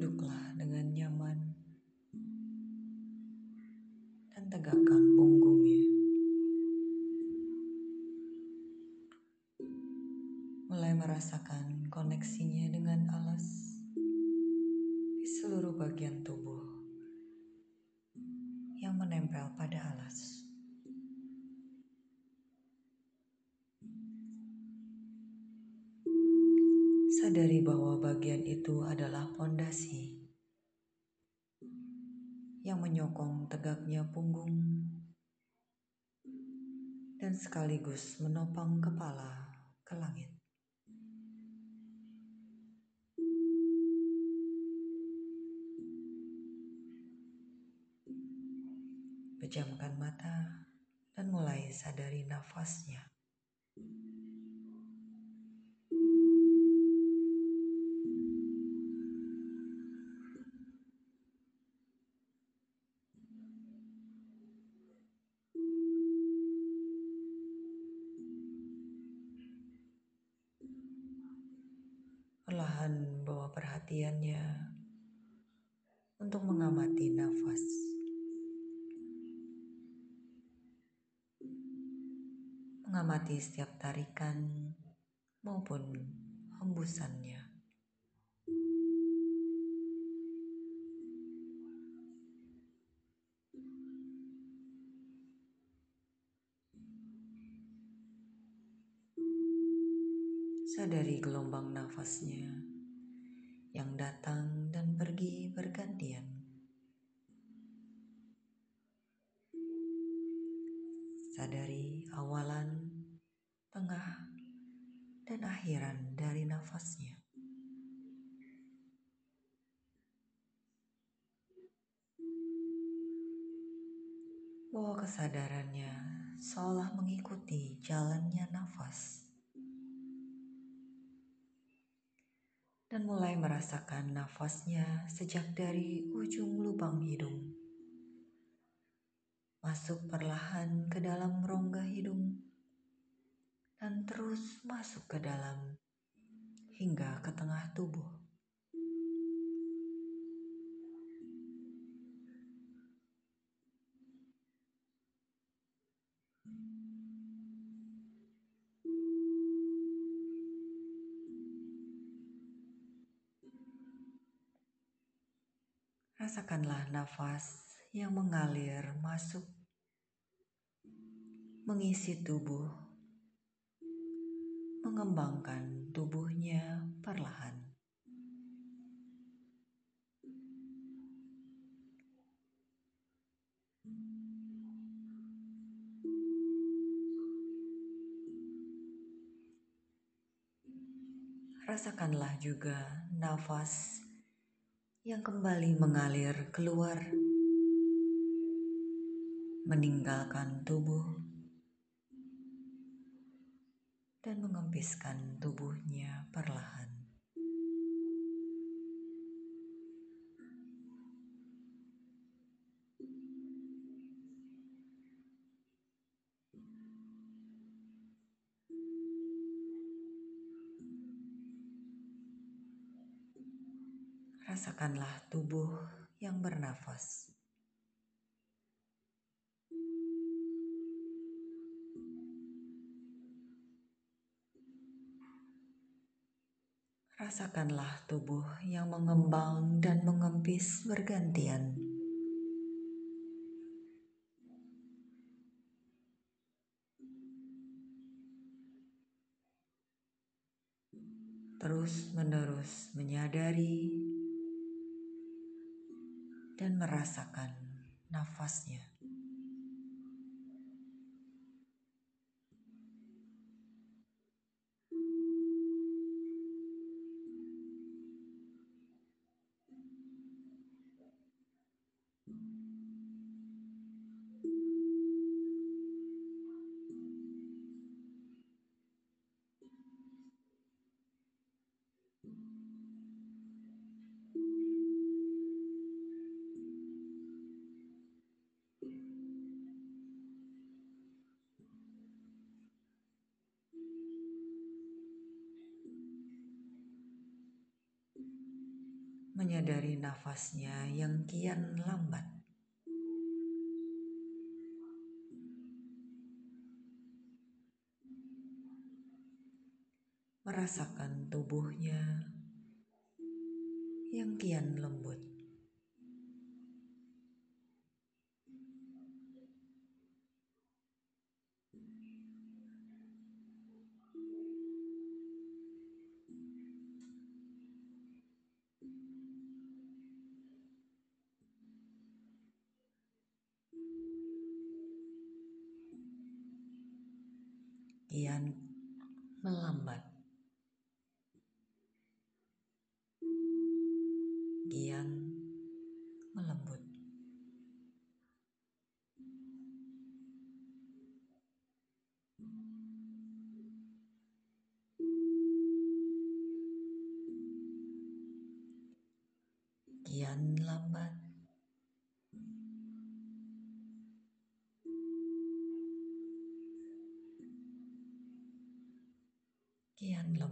Duduklah dengan nyaman dan tegakkan punggungnya. Mulai merasakan koneksinya dengan alas di seluruh bagian tubuh yang menempel pada alas. Sadari bahwa bagian itu adalah pondasi yang menyokong tegaknya punggung dan sekaligus menopang kepala ke langit. Pejamkan mata dan mulai sadari nafasnya. Perhatiannya untuk mengamati nafas. Mengamati setiap tarikan maupun hembusannya. Sadari gelombang nafasnya yang datang dan pergi bergantian. Sadari awalan, tengah, dan akhiran dari nafasnya. Bawa kesadarannya seolah mengikuti jalannya nafas. Dan mulai merasakan nafasnya sejak dari ujung lubang hidung. Masuk perlahan ke dalam rongga hidung dan terus masuk ke dalam hingga ke tengah tubuh. Rasakanlah nafas yang mengalir masuk, mengisi tubuh, mengembangkan tubuhnya perlahan. Rasakanlah juga nafas yang kembali mengalir keluar, meninggalkan tubuh, dan mengempiskan tubuhnya perlahan. Rasakanlah tubuh yang bernafas. Rasakanlah tubuh yang mengembang dan mengempis bergantian. Terus-menerus menyadari dan merasakan nafasnya. Menyadari nafasnya yang kian lambat. merasakan tubuhnya yang kian lembut. Melambat. Kian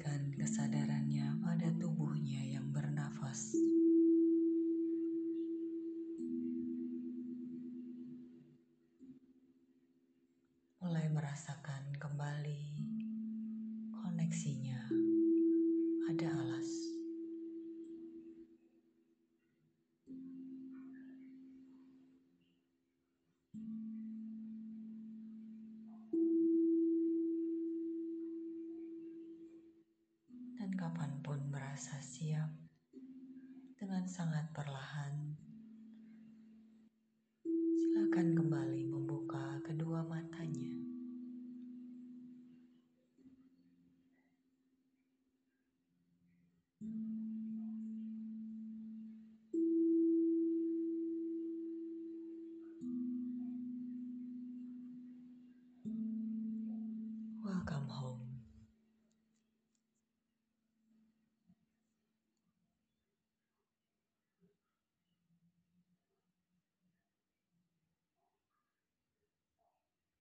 lembut. Kembalikan kesadarannya pada tubuhnya yang bernafas. siap dengan sangat perlahan. Silakan kembali membuka kedua matanya.